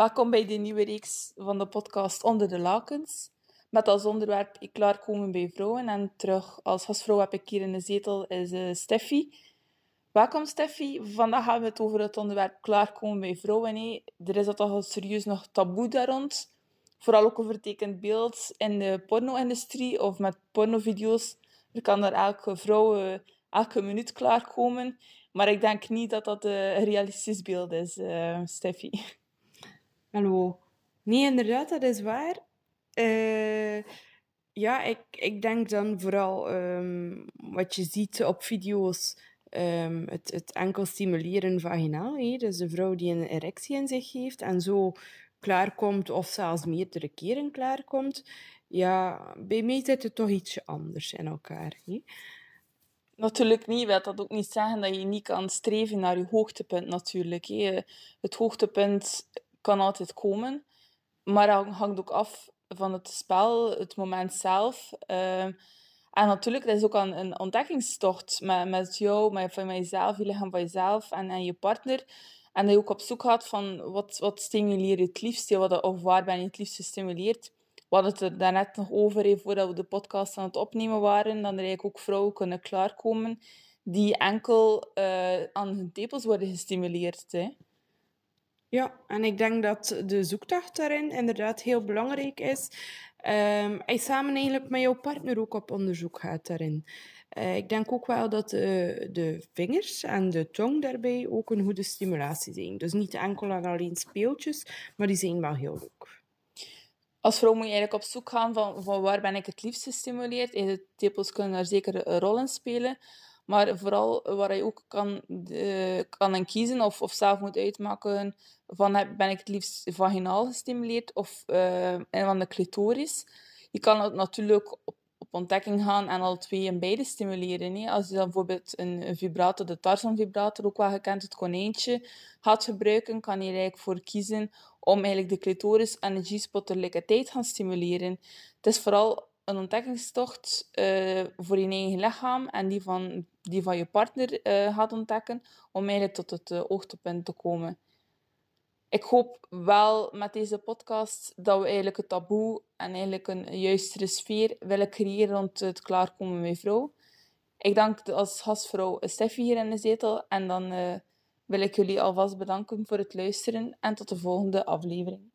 Welkom bij de nieuwe reeks van de podcast Onder de Lakens. Met als onderwerp ik klaarkomen bij vrouwen. En terug als gastvrouw heb ik hier in de zetel uh, Steffi. Welkom Steffi. Vandaag gaan we het over het onderwerp klaarkomen bij vrouwen. Er is toch serieus nog taboe daar rond. Vooral ook over tekend beeld in de porno-industrie of met pornovideo's. Er kan er elke vrouw uh, elke minuut klaarkomen. Maar ik denk niet dat dat uh, een realistisch beeld is, Steffi. Hallo. Nee, inderdaad, dat is waar. Uh, ja, ik, ik denk dan vooral um, wat je ziet op video's, um, het, het enkel stimuleren vaginaal. Dus de vrouw die een erectie in zich heeft en zo klaarkomt, of zelfs meerdere keren klaarkomt. Ja, bij mij zit het toch ietsje anders in elkaar. Natuurlijk niet. Wil dat ook niet zeggen dat je niet kan streven naar je hoogtepunt natuurlijk. Het hoogtepunt kan altijd komen. Maar dat hangt ook af van het spel, het moment zelf. Uh, en natuurlijk, dat is ook een, een ontdekkingstocht met, met jou, met, van jezelf, je lichaam van jezelf en, en je partner. En dat je ook op zoek gaat van wat, wat stimuleer je het liefst, of waar ben je het liefst gestimuleerd. We hadden het er daarnet nog over, even voordat we de podcast aan het opnemen waren, dat er eigenlijk ook vrouwen kunnen klaarkomen die enkel uh, aan hun tepels worden gestimuleerd. Hè. Ja, en ik denk dat de zoektocht daarin inderdaad heel belangrijk is. Um, en samen eigenlijk met jouw partner ook op onderzoek gaat daarin. Uh, ik denk ook wel dat de, de vingers en de tong daarbij ook een goede stimulatie zijn. Dus niet enkel en alleen speeltjes, maar die zijn wel heel leuk. Als vrouw moet je eigenlijk op zoek gaan van, waar ben ik het liefst gestimuleerd. En de tepels kunnen daar zeker een rol in spelen. Maar vooral waar je ook kan, uh, kan kiezen of, of zelf moet uitmaken van ben ik het liefst vaginaal gestimuleerd of uh, van de clitoris. Je kan het natuurlijk op, op ontdekking gaan en al twee en beide stimuleren. Als je dan bijvoorbeeld een, vibrator, de Tarzan vibrator, ook wel gekend, het konijntje, gaat gebruiken, kan je er eigenlijk voor kiezen om eigenlijk de clitoris en de G-spot tegelijkertijd gaan stimuleren. Het is vooral een ontdekkingstocht uh, voor je eigen lichaam en die van, die van je partner uh, gaat ontdekken, om eigenlijk tot het uh, hoogtepunt te komen. Ik hoop wel met deze podcast dat we eigenlijk het taboe en eigenlijk een juistere sfeer willen creëren rond het klaarkomen met vrouw. Ik dank als gastvrouw Steffi hier in de zetel en dan wil ik jullie alvast bedanken voor het luisteren en tot de volgende aflevering.